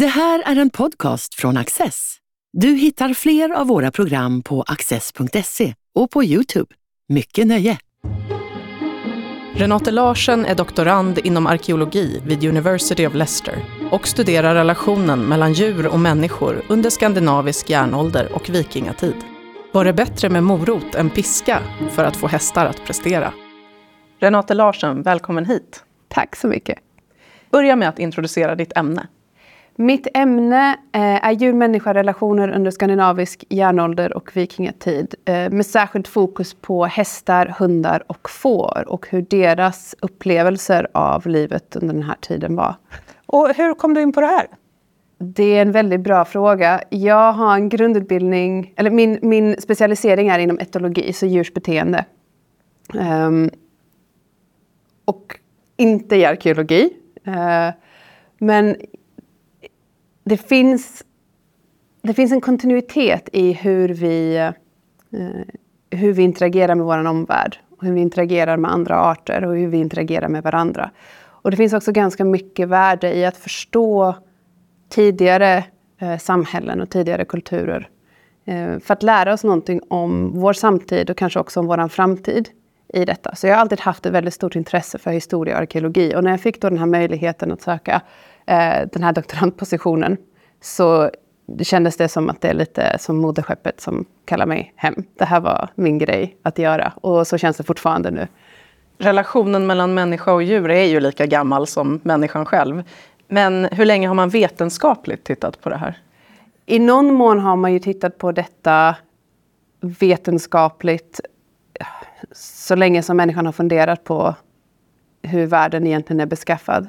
Det här är en podcast från Access. Du hittar fler av våra program på access.se och på Youtube. Mycket nöje! Renate Larsen är doktorand inom arkeologi vid University of Leicester och studerar relationen mellan djur och människor under skandinavisk järnålder och vikingatid. Var det bättre med morot än piska för att få hästar att prestera? Renate Larsen, välkommen hit. Tack så mycket. Börja med att introducera ditt ämne. Mitt ämne eh, är djur-människa-relationer under skandinavisk järnålder och vikingatid. Eh, med särskilt fokus på hästar, hundar och får och hur deras upplevelser av livet under den här tiden var. Och hur kom du in på det här? Det är en väldigt bra fråga. Jag har en grundutbildning, eller min, min specialisering är inom etologi, så djursbeteende. Um, och inte i arkeologi. Uh, men det finns, det finns en kontinuitet i hur vi, eh, hur vi interagerar med vår omvärld. Hur vi interagerar med andra arter och hur vi interagerar med varandra. Och det finns också ganska mycket värde i att förstå tidigare eh, samhällen och tidigare kulturer. Eh, för att lära oss någonting om vår samtid och kanske också om vår framtid i detta. Så jag har alltid haft ett väldigt stort intresse för historia och arkeologi. Och när jag fick då den här möjligheten att söka den här doktorandpositionen så det kändes det som att det är lite som moderskeppet som kallar mig hem. Det här var min grej att göra och så känns det fortfarande nu. Relationen mellan människa och djur är ju lika gammal som människan själv. Men hur länge har man vetenskapligt tittat på det här? I någon mån har man ju tittat på detta vetenskapligt så länge som människan har funderat på hur världen egentligen är beskaffad.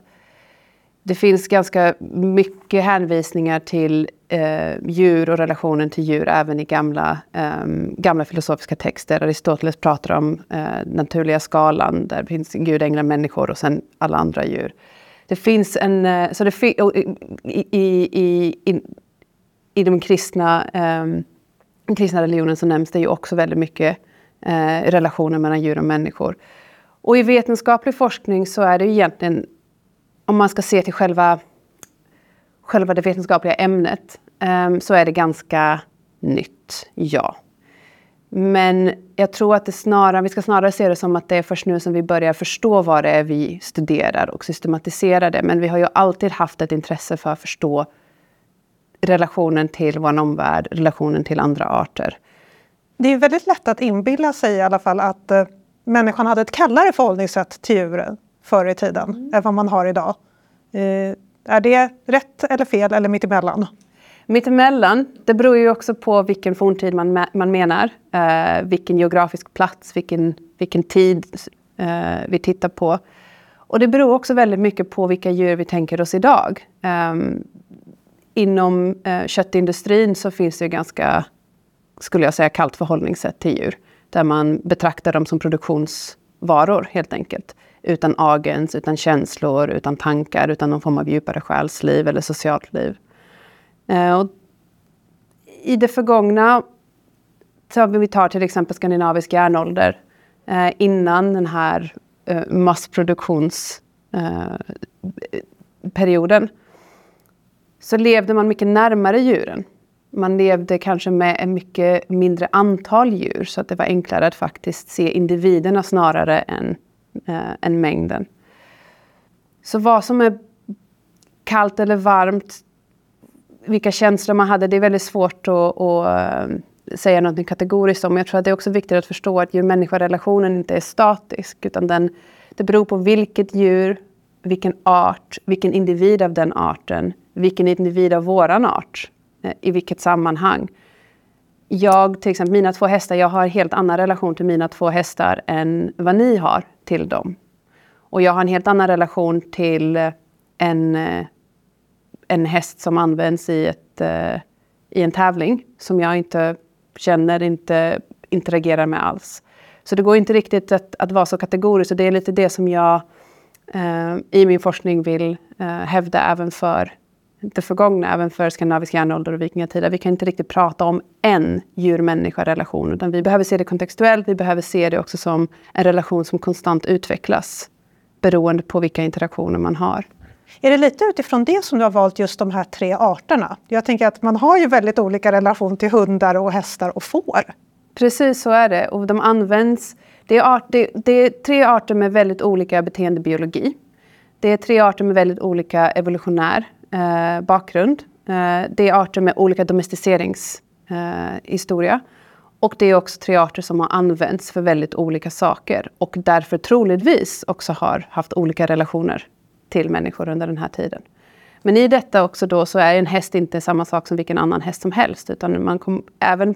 Det finns ganska mycket hänvisningar till eh, djur och relationen till djur även i gamla, eh, gamla filosofiska texter. Aristoteles pratar om eh, naturliga skalan, där finns Gud, änglar, människor och sen alla andra djur. Det finns en... Eh, så det fi, eh, i, i, i, i de kristna, eh, kristna religionen så nämns det ju också väldigt mycket eh, relationer mellan djur och människor. Och i vetenskaplig forskning så är det egentligen, om man ska se till själva, själva det vetenskapliga ämnet, um, så är det ganska nytt, ja. Men jag tror att det snarare, vi ska snarare se det som att det är först nu som vi börjar förstå vad det är vi studerar och systematiserar det. Men vi har ju alltid haft ett intresse för att förstå relationen till vår omvärld, relationen till andra arter. Det är väldigt lätt att inbilla sig i alla fall att eh, människan hade ett kallare förhållningssätt till djuren förr i tiden mm. än vad man har idag. Eh, är det rätt eller fel eller mittemellan? Mittemellan, det beror ju också på vilken forntid man, man menar. Eh, vilken geografisk plats, vilken, vilken tid eh, vi tittar på. Och det beror också väldigt mycket på vilka djur vi tänker oss idag. Eh, inom eh, köttindustrin så finns det ganska, skulle jag säga, kallt förhållningssätt till djur. Där man betraktar dem som produktionsvaror helt enkelt. Utan agens, utan känslor, utan tankar, utan någon form av djupare själsliv eller socialt liv. Eh, och I det förgångna, så vi tar till exempel skandinavisk järnålder, eh, innan den här eh, massproduktionsperioden, eh, så levde man mycket närmare djuren. Man levde kanske med ett mycket mindre antal djur så att det var enklare att faktiskt se individerna snarare än, eh, än mängden. Så vad som är kallt eller varmt vilka känslor man hade, det är väldigt svårt att, att eh, säga något kategoriskt om. Jag tror att det är också viktigt att förstå att djur-människa-relationen inte är statisk. Utan den, det beror på vilket djur, vilken art, vilken individ av den arten, vilken individ av våran art, eh, i vilket sammanhang. Jag, till exempel mina två hästar, jag har en helt annan relation till mina två hästar än vad ni har till dem. Och jag har en helt annan relation till eh, en eh, en häst som används i, ett, eh, i en tävling som jag inte känner, inte interagerar med alls. Så det går inte riktigt att, att vara så kategorisk och det är lite det som jag eh, i min forskning vill eh, hävda även för det förgångna, även för skandinavisk järnålder och vikingatid. Vi kan inte riktigt prata om en djur-människa-relation, utan vi behöver se det kontextuellt, vi behöver se det också som en relation som konstant utvecklas beroende på vilka interaktioner man har. Är det lite utifrån det som du har valt just de här tre arterna? Jag tänker att man har ju väldigt olika relation till hundar och hästar och får. Precis så är det. Och de används... Det är, art, det, det är tre arter med väldigt olika beteendebiologi. Det är tre arter med väldigt olika evolutionär eh, bakgrund. Eh, det är arter med olika domesticeringshistoria. Eh, och det är också tre arter som har använts för väldigt olika saker och därför troligtvis också har haft olika relationer till människor under den här tiden. Men i detta också då så är en häst inte samma sak som vilken annan häst som helst. Utan man kom, även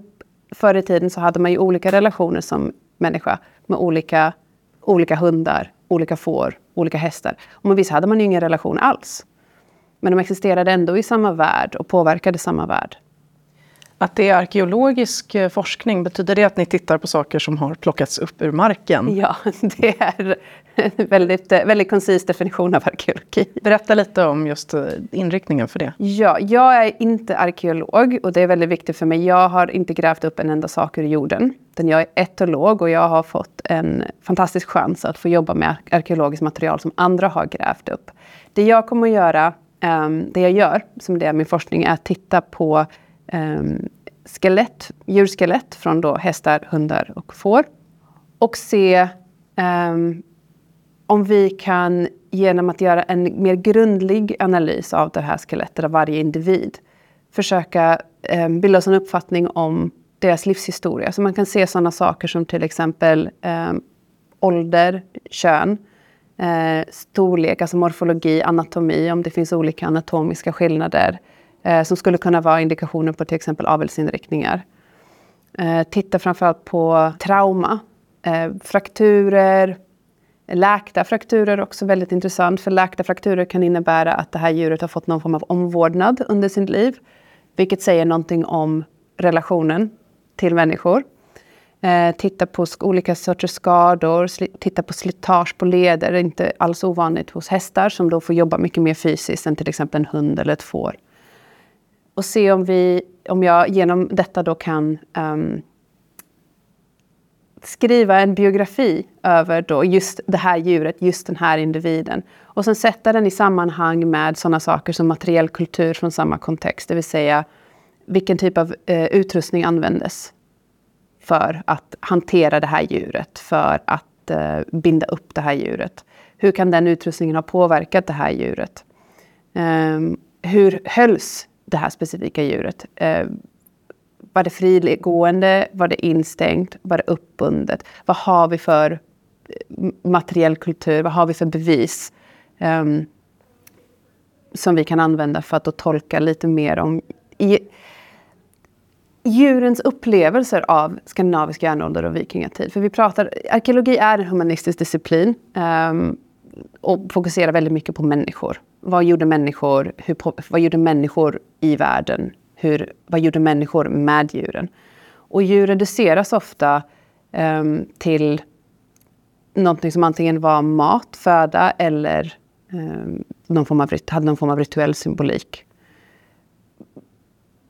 förr i tiden så hade man ju olika relationer som människa med olika, olika hundar, olika får, olika hästar. Och med vissa hade man ju ingen relation alls. Men de existerade ändå i samma värld och påverkade samma värld. Att det är arkeologisk eh, forskning, betyder det att ni tittar på saker som har plockats upp ur marken? Ja, det är en väldigt, eh, väldigt koncis definition av arkeologi. Berätta lite om just eh, inriktningen för det. Ja, jag är inte arkeolog och det är väldigt viktigt för mig. Jag har inte grävt upp en enda sak ur jorden. Utan jag är etolog och jag har fått en fantastisk chans att få jobba med arkeologiskt material som andra har grävt upp. Det jag kommer att göra, um, det jag gör, som det är min forskning, är att titta på um, skelett, djurskelett från då hästar, hundar och får. Och se um, om vi kan genom att göra en mer grundlig analys av det här skelettet av varje individ försöka um, bilda oss en uppfattning om deras livshistoria. Så man kan se sådana saker som till exempel um, ålder, kön, eh, storlek, alltså morfologi, anatomi, om det finns olika anatomiska skillnader eh, som skulle kunna vara indikationer på till exempel avelsinriktningar. Eh, titta framförallt på trauma, eh, frakturer, läkta frakturer är också väldigt intressant. För läkta frakturer kan innebära att det här djuret har fått någon form av omvårdnad under sitt liv. Vilket säger någonting om relationen till människor. Eh, titta på olika sorters skador, titta på slitage på leder. Det är inte alls ovanligt hos hästar som då får jobba mycket mer fysiskt än till exempel en hund eller ett får och se om, vi, om jag genom detta då kan um, skriva en biografi över då just det här djuret, just den här individen. Och sen sätta den i sammanhang med sådana saker som materiell kultur från samma kontext. Det vill säga vilken typ av eh, utrustning användes för att hantera det här djuret, för att eh, binda upp det här djuret. Hur kan den utrustningen ha påverkat det här djuret? Eh, hur hölls det här specifika djuret. Eh, var det frigående? Var det instängt? Var det uppbundet? Vad har vi för eh, materiell kultur? Vad har vi för bevis? Ehm, som vi kan använda för att då tolka lite mer om i, djurens upplevelser av skandinavisk järnålder och vikingatid. För vi pratar, arkeologi är en humanistisk disciplin um, och fokuserar väldigt mycket på människor vad gjorde människor, hur, vad gjorde människor i världen? Hur, vad gjorde människor med djuren? Och djur reduceras ofta um, till någonting som antingen var mat, föda eller um, någon form av, hade någon form av rituell symbolik.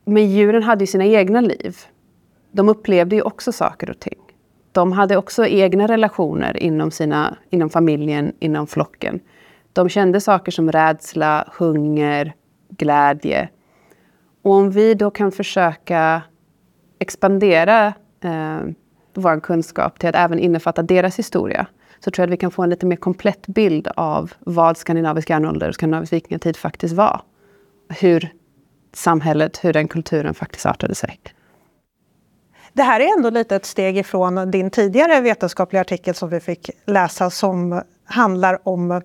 Men djuren hade ju sina egna liv. De upplevde ju också saker och ting. De hade också egna relationer inom, sina, inom familjen, inom flocken. De kände saker som rädsla, hunger, glädje. Och om vi då kan försöka expandera eh, vår kunskap till att även innefatta deras historia så tror jag att vi kan få en lite mer komplett bild av vad skandinavisk järnålder och skandinavisk vikingatid faktiskt var. Hur samhället, hur den kulturen faktiskt artade sig. Det här är ändå lite ett steg ifrån din tidigare vetenskapliga artikel som vi fick läsa som handlar om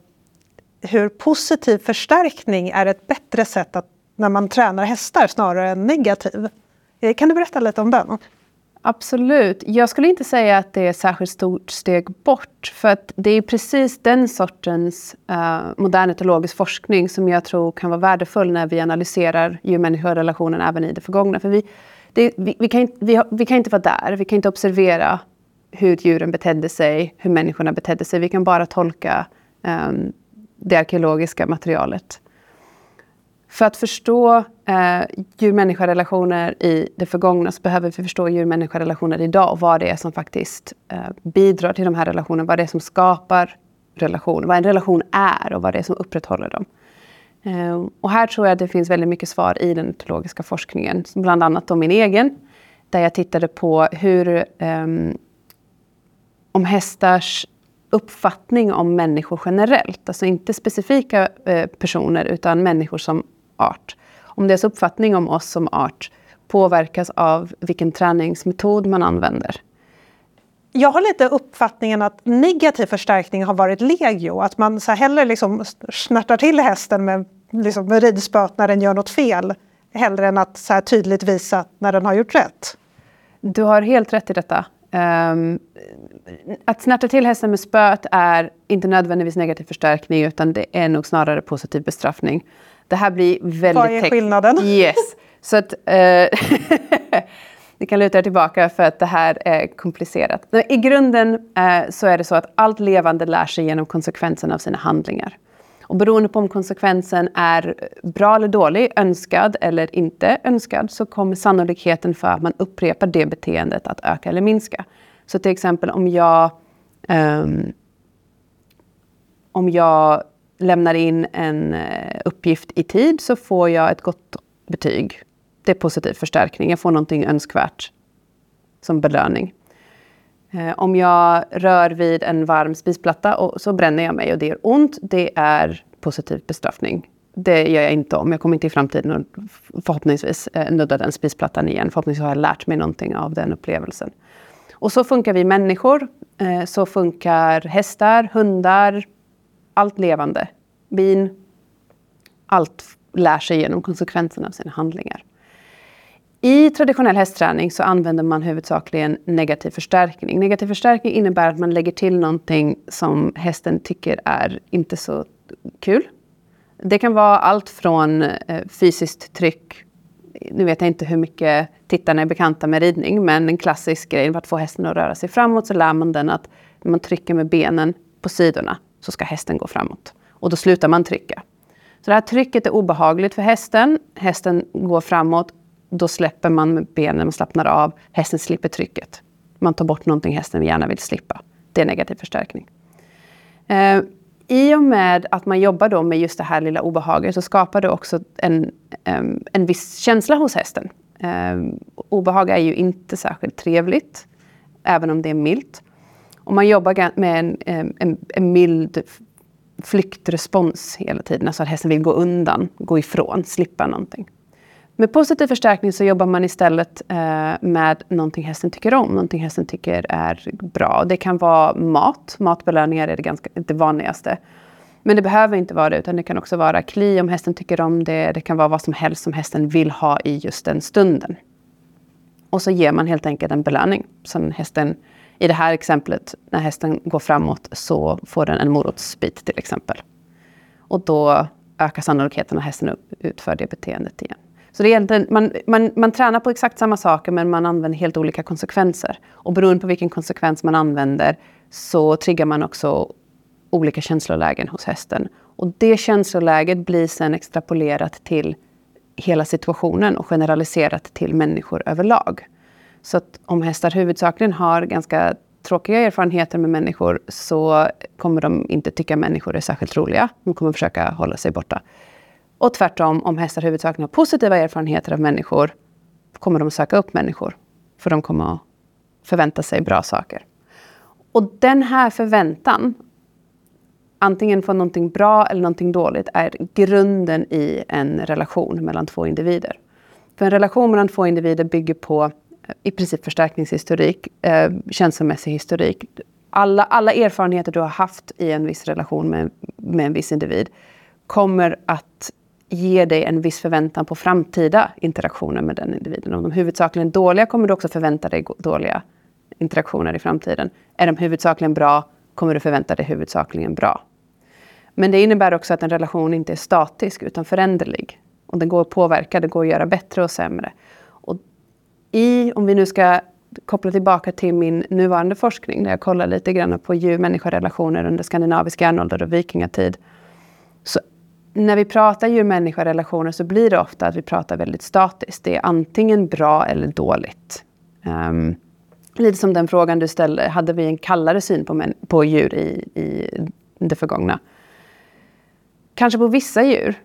hur positiv förstärkning är ett bättre sätt att, när man tränar hästar snarare än negativ. Eh, kan du berätta lite om den? Absolut. Jag skulle inte säga att det är ett särskilt stort steg bort. För att det är precis den sortens uh, modern etologisk forskning som jag tror kan vara värdefull när vi analyserar djur-människa-relationen även i det förgångna. För vi, det, vi, vi, kan inte, vi, vi, kan inte vara där, vi kan inte observera hur djuren betedde sig, hur människorna betedde sig. Vi kan bara tolka um, det arkeologiska materialet. För att förstå eh, djur-människa-relationer i det förgångna så behöver vi förstå djur-människa-relationer idag och vad det är som faktiskt eh, bidrar till de här relationerna. Vad det är som skapar relationer, vad en relation är och vad det är som upprätthåller dem. Eh, och här tror jag att det finns väldigt mycket svar i den etologiska forskningen, bland annat om min egen, där jag tittade på hur eh, om hästars uppfattning om människor generellt, alltså inte specifika eh, personer utan människor som art. Om deras uppfattning om oss som art påverkas av vilken träningsmetod man använder. Jag har lite uppfattningen att negativ förstärkning har varit legio. Att man så hellre liksom snärtar till hästen med, liksom med ridspöt när den gör något fel. Hellre än att så tydligt visa när den har gjort rätt. Du har helt rätt i detta. Um, att snärta till hästen med spöet är inte nödvändigtvis negativ förstärkning utan det är nog snarare positiv bestraffning. Det här blir väldigt... Vad är skillnaden? Yes. Så att... Uh, ni kan luta er tillbaka för att det här är komplicerat. I grunden uh, så är det så att allt levande lär sig genom konsekvenserna av sina handlingar. Och beroende på om konsekvensen är bra eller dålig, önskad eller inte önskad, så kommer sannolikheten för att man upprepar det beteendet att öka eller minska. Så till exempel om jag, um, om jag lämnar in en eh, uppgift i tid så får jag ett gott betyg. Det är positiv förstärkning. Jag får någonting önskvärt som belöning. Eh, om jag rör vid en varm spisplatta och så bränner jag mig och det gör ont, det är positiv bestraffning. Det gör jag inte om. Jag kommer inte i framtiden att förhoppningsvis eh, nudda den spisplattan igen. Förhoppningsvis har jag lärt mig någonting av den upplevelsen. Och så funkar vi människor. Så funkar hästar, hundar, allt levande. Bin. Allt lär sig genom konsekvenserna av sina handlingar. I traditionell hästträning så använder man huvudsakligen negativ förstärkning. Negativ förstärkning innebär att man lägger till någonting som hästen tycker är inte så kul. Det kan vara allt från eh, fysiskt tryck nu vet jag inte hur mycket tittarna är bekanta med ridning, men en klassisk grej för att få hästen att röra sig framåt så lär man den att man trycker med benen på sidorna så ska hästen gå framåt. Och då slutar man trycka. Så det här trycket är obehagligt för hästen. Hästen går framåt. Då släpper man med benen, och slappnar av. Hästen slipper trycket. Man tar bort någonting hästen gärna vill slippa. Det är negativ förstärkning. Eh, i och med att man jobbar då med just det här lilla obehaget så skapar det också en, en viss känsla hos hästen. Eh, obehag är ju inte särskilt trevligt, även om det är milt. Och man jobbar med en, en, en mild flyktrespons hela tiden, alltså att hästen vill gå undan, gå ifrån, slippa någonting. Med positiv förstärkning så jobbar man istället eh, med någonting hästen tycker om, någonting hästen tycker är bra. Det kan vara mat, matbelöningar är det, ganska, det vanligaste. Men det behöver inte vara det, utan det kan också vara kli om hästen tycker om det. Det kan vara vad som helst som hästen vill ha i just den stunden. Och så ger man helt enkelt en belöning. Som hästen, i det här exemplet, när hästen går framåt så får den en morotsbit till exempel. Och då ökar sannolikheten att hästen utför det beteendet igen. Så det är man, man, man tränar på exakt samma saker men man använder helt olika konsekvenser. Och beroende på vilken konsekvens man använder så triggar man också olika känslolägen hos hästen. Och det känsloläget blir sen extrapolerat till hela situationen och generaliserat till människor överlag. Så att om hästar huvudsakligen har ganska tråkiga erfarenheter med människor så kommer de inte tycka människor är särskilt roliga. De kommer försöka hålla sig borta. Och tvärtom, om hästar huvudsakligen har positiva erfarenheter av människor, kommer de söka upp människor. För de kommer att förvänta sig bra saker. Och den här förväntan, antingen för någonting bra eller någonting dåligt, är grunden i en relation mellan två individer. För en relation mellan två individer bygger på i princip förstärkningshistorik, eh, känslomässig historik. Alla, alla erfarenheter du har haft i en viss relation med, med en viss individ kommer att ge dig en viss förväntan på framtida interaktioner med den individen. Om de huvudsakligen dåliga kommer du också förvänta dig dåliga interaktioner i framtiden. Är de huvudsakligen bra kommer du förvänta dig huvudsakligen bra. Men det innebär också att en relation inte är statisk utan föränderlig. Och den går att påverka, det går att göra bättre och sämre. I, om vi nu ska koppla tillbaka till min nuvarande forskning, där jag kollar lite grann på djur-människa-relationer under skandinavisk järnålder och vikingatid, så när vi pratar djur-människa-relationer så blir det ofta att vi pratar väldigt statiskt. Det är antingen bra eller dåligt. Um, lite som den frågan du ställde, hade vi en kallare syn på, på djur i, i det förgångna? Kanske på vissa djur.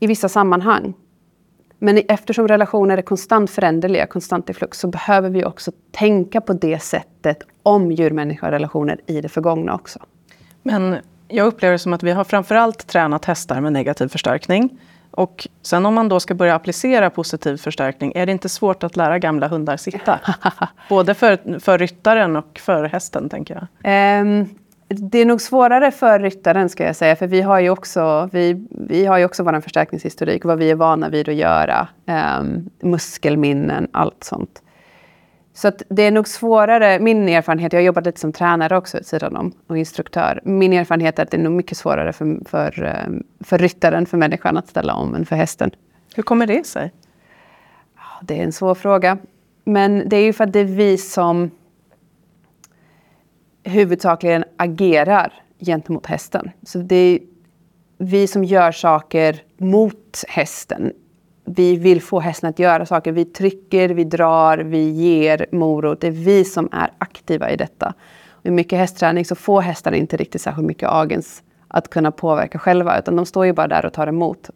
i vissa sammanhang. Men eftersom relationer är konstant föränderliga, konstant i flux, så behöver vi också tänka på det sättet om djur-människa-relationer i det förgångna också. Men jag upplever det som att vi har framförallt tränat hästar med negativ förstärkning. Och sen om man då ska börja applicera positiv förstärkning, är det inte svårt att lära gamla hundar sitta? Både för, för ryttaren och för hästen, tänker jag. Um, det är nog svårare för ryttaren ska jag säga, för vi har ju också, vi, vi har ju också vår förstärkningshistorik, vad vi är vana vid att göra, um, muskelminnen, allt sånt. Så det är nog svårare, min erfarenhet, jag har jobbat lite som tränare också sidan om och instruktör. Min erfarenhet är att det är nog mycket svårare för, för, ehm, för ryttaren, för människan att ställa om än för hästen. Hur kommer det sig? Det är en svår fråga. Men det är ju för att det är vi som huvudsakligen agerar gentemot hästen. Så det är vi som gör saker mot hästen. Vi vill få hästen att göra saker. Vi trycker, vi drar, vi ger morot. Det är vi som är aktiva i detta. Och I mycket hästträning så får hästarna inte riktigt särskilt mycket agens att kunna påverka själva, utan de står ju bara där och tar emot.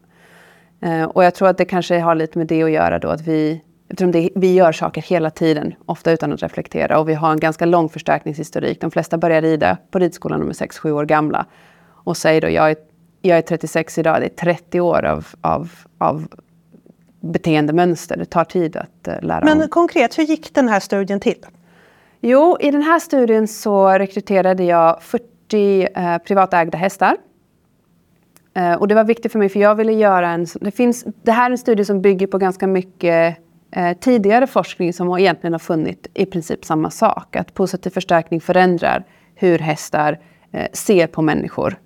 Eh, och jag tror att det kanske har lite med det att göra då, att vi Eftersom det, vi gör saker hela tiden, ofta utan att reflektera. Och vi har en ganska lång förstärkningshistorik. De flesta börjar rida på ridskolan när de är 6-7 år gamla. Och säger då, jag är, jag är 36 idag, det är 30 år av, av, av beteendemönster. Det tar tid att uh, lära Men om. konkret, hur gick den här studien till? Jo, i den här studien så rekryterade jag 40 uh, privatägda hästar. Uh, och det var viktigt för mig för jag ville göra en... Det, finns, det här är en studie som bygger på ganska mycket eh, tidigare forskning som egentligen har funnit i princip samma sak. Att positiv förstärkning förändrar hur hästar eh, ser på människor.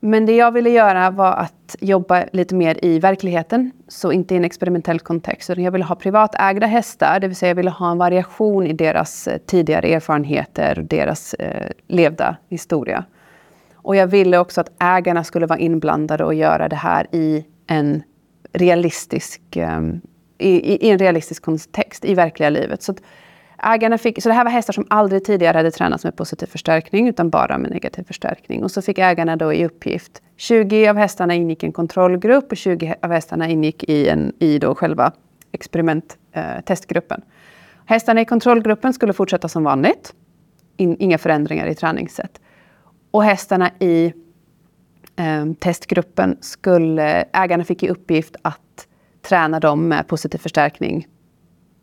Men det jag ville göra var att jobba lite mer i verkligheten, så inte i en experimentell kontext. Jag ville ha privatägda hästar, det vill säga jag ville ha en variation i deras eh, tidigare erfarenheter och deras eh, levda historia. Och jag ville också att ägarna skulle vara inblandade och göra det här i en realistisk um, i, i, en realistisk kontext i verkliga livet. Så ägarna fick, så det här var hästar som aldrig tidigare hade tränats med positiv förstärkning utan bara med negativ förstärkning. Och så fick ägarna då i uppgift, 20 av hästarna ingick i en kontrollgrupp och 20 av hästarna ingick i, en, i då själva experimenttestgruppen. Eh, hästarna i kontrollgruppen skulle fortsätta som vanligt. In, inga förändringar i träningssätt. Och hästarna i eh, testgruppen skulle, ägarna fick i uppgift att träna dem med positiv förstärkning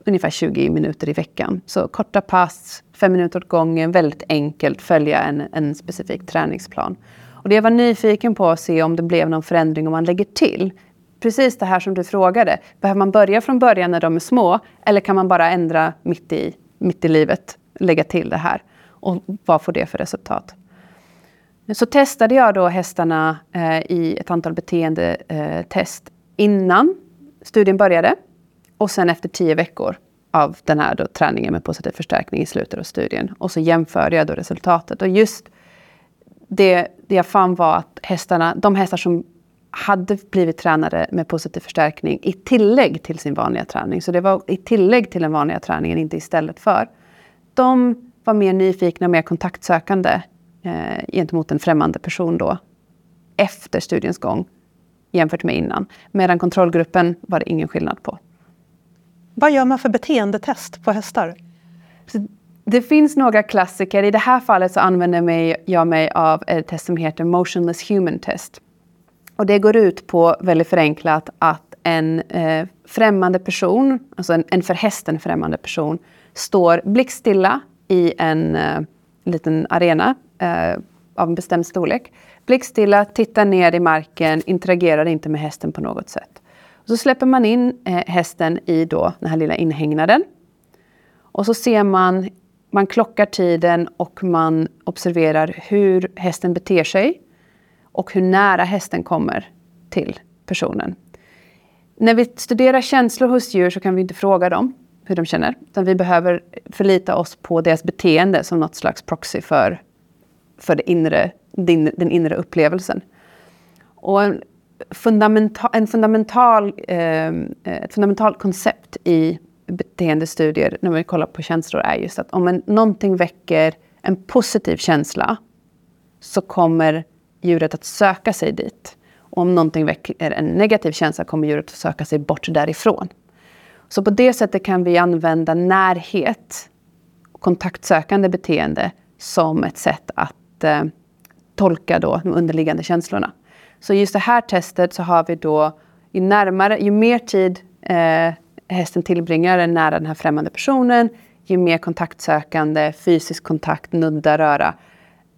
ungefär 20 minuter i veckan. Så korta pass, fem minuter åt gången, väldigt enkelt följa en, en specifik träningsplan. Och det jag var nyfiken på att se om det blev någon förändring om man lägger till. Precis det här som du frågade. Behöver man börja från början när de är små? Eller kan man bara ändra mitt i, mitt i livet, lägga till det här? Och vad får det för resultat? Så testade jag då hästarna eh, i ett antal beteendetest innan studien började. Och sen efter tio veckor av den här då, träningen med positiv förstärkning i slutet av studien. Och så jämförde jag då resultatet. Och just det, det jag fann var att hästarna, de hästar som hade blivit tränade med positiv förstärkning i tillägg till sin vanliga träning. Så det var i tillägg till den vanliga träningen, inte istället för. De var mer nyfikna, mer kontaktsökande eh, gentemot en främmande person då. Efter studiens gång jämfört med innan. Medan kontrollgruppen var det ingen skillnad på. Vad gör man för beteendetest på hästar? det finns några klassiker. I det här fallet så använder jag mig av ett test som heter Motionless Human Test. Och det går ut på, väldigt förenklat, att en eh, främmande person, alltså en, en för hästen främmande person, står blickstilla i en eh, liten arena eh, av en bestämd storlek blickstilla, tittar ner i marken, interagerar inte med hästen på något sätt. Och så släpper man in eh, hästen i då den här lilla inhägnaden. Och så ser man, man klockar tiden och man observerar hur hästen beter sig och hur nära hästen kommer till personen. När vi studerar känslor hos djur så kan vi inte fråga dem hur de känner. Utan vi behöver förlita oss på deras beteende som något slags proxy för, för det inre din, den inre upplevelsen. Och en fundamental, en fundamental, ehm, eh, ett fundamentalt koncept i beteendestudier när vi kollar på känslor är just att om en, någonting väcker en positiv känsla så kommer djuret att söka sig dit. Och om någonting väcker en negativ känsla kommer djuret att söka sig bort därifrån. Så på det sättet kan vi använda närhet, kontaktsökande beteende, som ett sätt att eh, tolka då de underliggande känslorna. Så just det här testet så har vi då, ju, närmare, ju mer tid eh, hästen tillbringar nära den här främmande personen, ju mer kontaktsökande, fysisk kontakt, nudda, röra,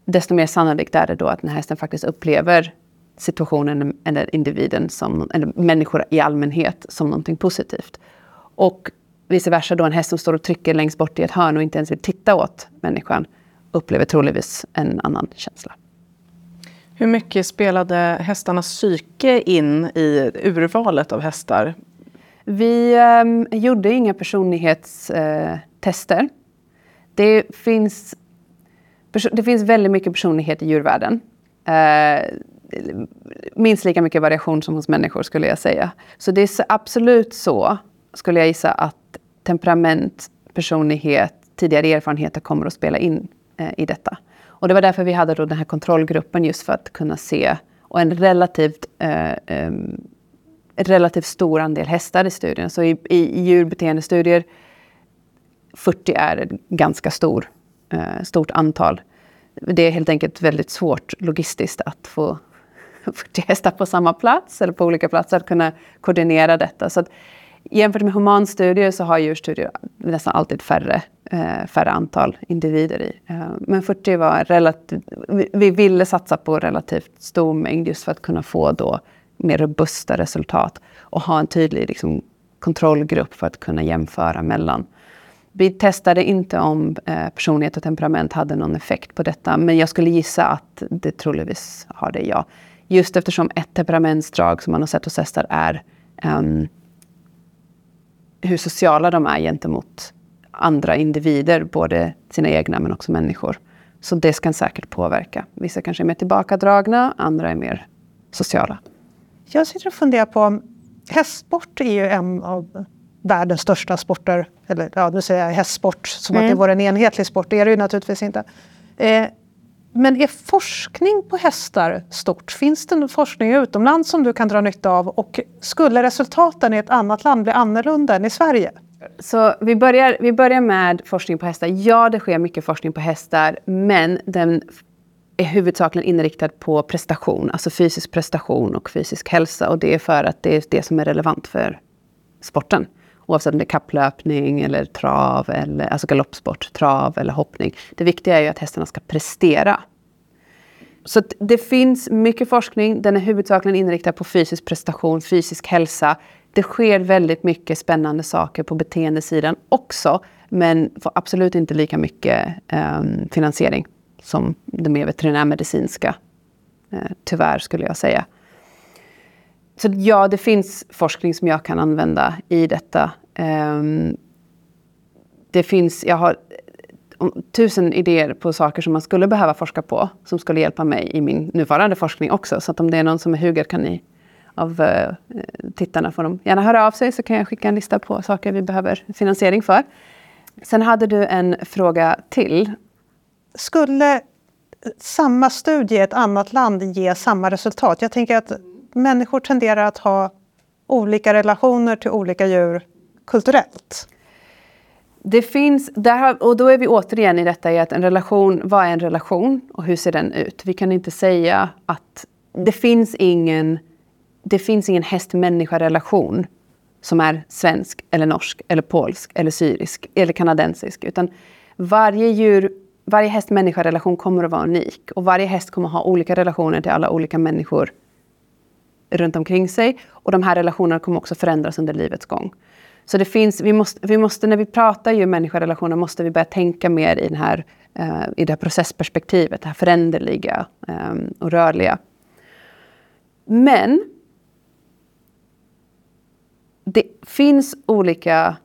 desto mer sannolikt är det då att den här hästen faktiskt upplever situationen eller individen, som, eller människor i allmänhet, som någonting positivt. Och vice versa då, en häst som står och trycker längst bort i ett hörn och inte ens vill titta åt människan, upplever troligtvis en annan känsla. Hur mycket spelade hästarnas psyke in i urvalet av hästar? Vi um, gjorde inga personlighetstester. Uh, det, finns, det finns väldigt mycket personlighet i djurvärlden. Uh, minst lika mycket variation som hos människor skulle jag säga. Så det är absolut så, skulle jag gissa, att temperament, personlighet, tidigare erfarenheter kommer att spela in Eh, i detta. Och det var därför vi hade då den här kontrollgruppen just för att kunna se och en relativt, eh, relativt stor andel hästar i studien. Så i, i djurbeteendestudier 40 är ett ganska stor, eh, stort antal. Det är helt enkelt väldigt svårt logistiskt att få 40 hästar på samma plats eller på olika platser att kunna koordinera detta. Så att, jämfört med humanstudier så har djurstudier nästan alltid färre eh, färre antal individer i. Eh, men 40 var relativt... Vi, vi, ville satsa på relativt stor mängd just för att kunna få då mer robusta resultat och ha en tydlig liksom, kontrollgrupp för att kunna jämföra mellan. Vi testade inte om eh, personlighet och temperament hade någon effekt på detta, men jag skulle gissa att det troligtvis har det, ja. Just eftersom ett temperamentsdrag som man har sett hos hästar är um, hur sociala de är gentemot andra individer, både sina egna men också människor. Så det kan säkert påverka. Vissa kanske är mer tillbakadragna, andra är mer sociala. Jag sitter och funderar på, hästsport är ju en av världens största sporter. Eller ja, nu säger jag hästsport som mm. att det vore en enhetlig sport, det är det ju naturligtvis inte. Eh, men är forskning på hästar stort? Finns det någon forskning utomlands som du kan dra nytta av? Och skulle resultaten i ett annat land bli annorlunda än i Sverige? Så vi börjar, vi börjar med forskning på hästar. Ja, det sker mycket forskning på hästar, men den är huvudsakligen inriktad på prestation, alltså fysisk prestation och fysisk hälsa. Och det är för att det är det som är relevant för sporten. Oavsett om det är kapplöpning eller trav, eller, alltså galoppsport, trav eller hoppning. Det viktiga är ju att hästarna ska prestera. Så det finns mycket forskning, den är huvudsakligen inriktad på fysisk prestation, fysisk hälsa det sker väldigt mycket spännande saker på beteendesidan också, men får absolut inte lika mycket eh, finansiering som det mer veterinärmedicinska. Eh, tyvärr, skulle jag säga. Så ja, det finns forskning som jag kan använda i detta. Eh, det finns, jag har tusen idéer på saker som man skulle behöva forska på, som skulle hjälpa mig i min nuvarande forskning också. Så att om det är någon som är hugad kan ni av eh, tittarna får de gärna höra av sig så kan jag skicka en lista på saker vi behöver finansiering för. Sen hade du en fråga till. Skulle samma studie i ett annat land ge samma resultat? Jag tänker att människor tenderar att ha olika relationer till olika djur kulturellt. Det finns, där och då är vi återigen i detta i att en relation, vad är en relation och hur ser den ut? Vi kan inte säga att det finns ingen det finns ingen häst-människa-relation som är svensk, eller norsk, eller polsk, eller syrisk eller kanadensisk. Utan varje djur, varje häst-människa-relation kommer att vara unik. Och varje häst kommer att ha olika relationer till alla olika människor runt omkring sig. Och de här relationerna kommer också förändras under livets gång. Så det finns, vi måste, vi måste när vi pratar ju människa-relationer måste vi börja tänka mer i, den här, uh, i det här processperspektivet, det här föränderliga um, och rörliga. Men det finns olika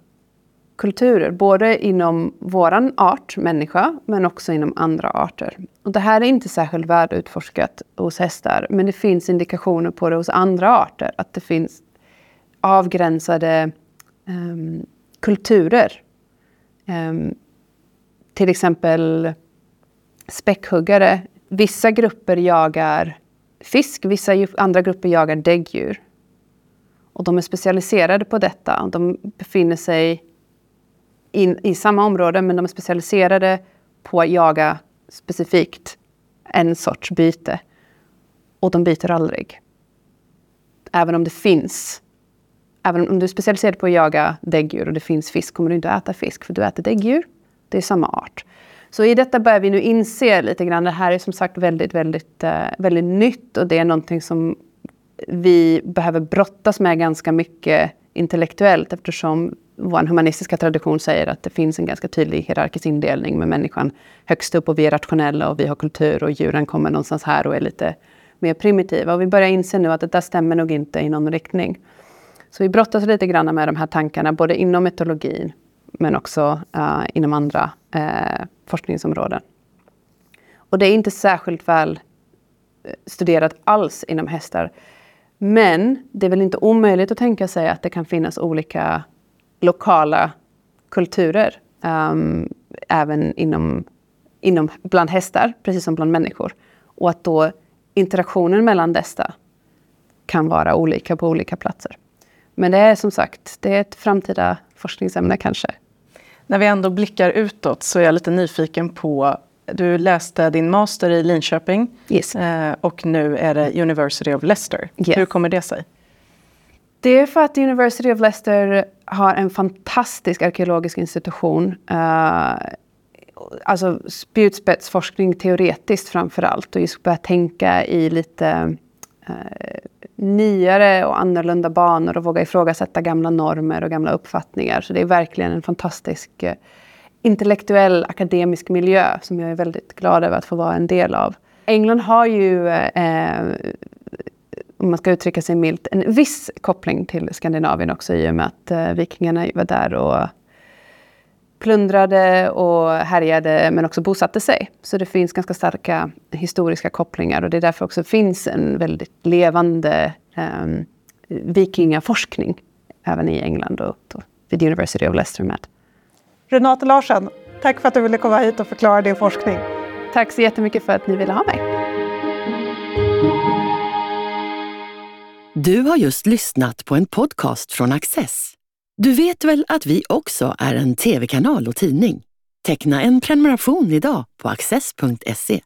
kulturer, både inom våran art, människa, men också inom andra arter. Och det här är inte särskilt välutforskat hos hästar, men det finns indikationer på det hos andra arter, att det finns avgränsade um, kulturer. Um, till exempel späckhuggare. Vissa grupper jagar fisk. Vissa andra grupper jagar däggdjur. Och de är specialiserade på detta. De befinner sig in, i samma område men de är specialiserade på att jaga specifikt en sorts byte. Och de byter aldrig. Även om det finns Även om du är specialiserad på att jaga däggdjur och det finns fisk kommer du inte att äta fisk för du äter däggdjur. Det är samma art. Så i detta börjar vi nu inse lite grann, det här är som sagt väldigt, väldigt, eh, väldigt nytt och det är någonting som vi behöver brottas med ganska mycket intellektuellt eftersom vår humanistiska tradition säger att det finns en ganska tydlig hierarkisk indelning med människan högst upp och vi är rationella och vi har kultur och djuren kommer någonstans här och är lite mer primitiva. Och vi börjar inse nu att det där stämmer nog inte i någon riktning. Så vi brottas lite grann med de här tankarna, både inom etologin men också uh, inom andra uh, forskningsområden. Och det är inte särskilt väl eh, studerat alls inom hästar. Men det är väl inte omöjligt att tänka sig att det kan finnas olika lokala kulturer um, även inom, inom, bland hästar, precis som bland människor. Och att då interaktionen mellan dessa kan vara olika på olika platser. Men det är som sagt, det är ett framtida forskningsämne kanske. När vi ändå blickar utåt så är jag lite nyfiken på du läste din master i Linköping yes. Eh, och nu är det University of Leicester. Yes. Hur kommer det sig? Det är för att University of Leicester har en fantastisk arkeologisk institution. Uh, alltså spjutspetsforskning teoretiskt framför allt och just börja tänka i lite uh, nyare och annorlunda banor och våga ifrågasätta gamla normer och gamla uppfattningar. Så det är verkligen en fantastisk uh, intellektuell akademisk miljö som jag är väldigt glad över att få vara en del av. England har ju eh, om man ska uttrycka sig milt, en viss koppling till Skandinavien också i och med att eh, vikingarna var där och plundrade och härjade men också bosatte sig. Så det finns ganska starka historiska kopplingar och det är därför också finns en väldigt levande eh, vikingaforskning även i England och, och vid University of Leicester med. Renate Larsen, tack för att du ville komma hit och förklara din forskning. Tack så jättemycket för att ni ville ha mig. Du har just lyssnat på en podcast från Access. Du vet väl att vi också är en tv-kanal och tidning? Teckna en prenumeration idag på access.se.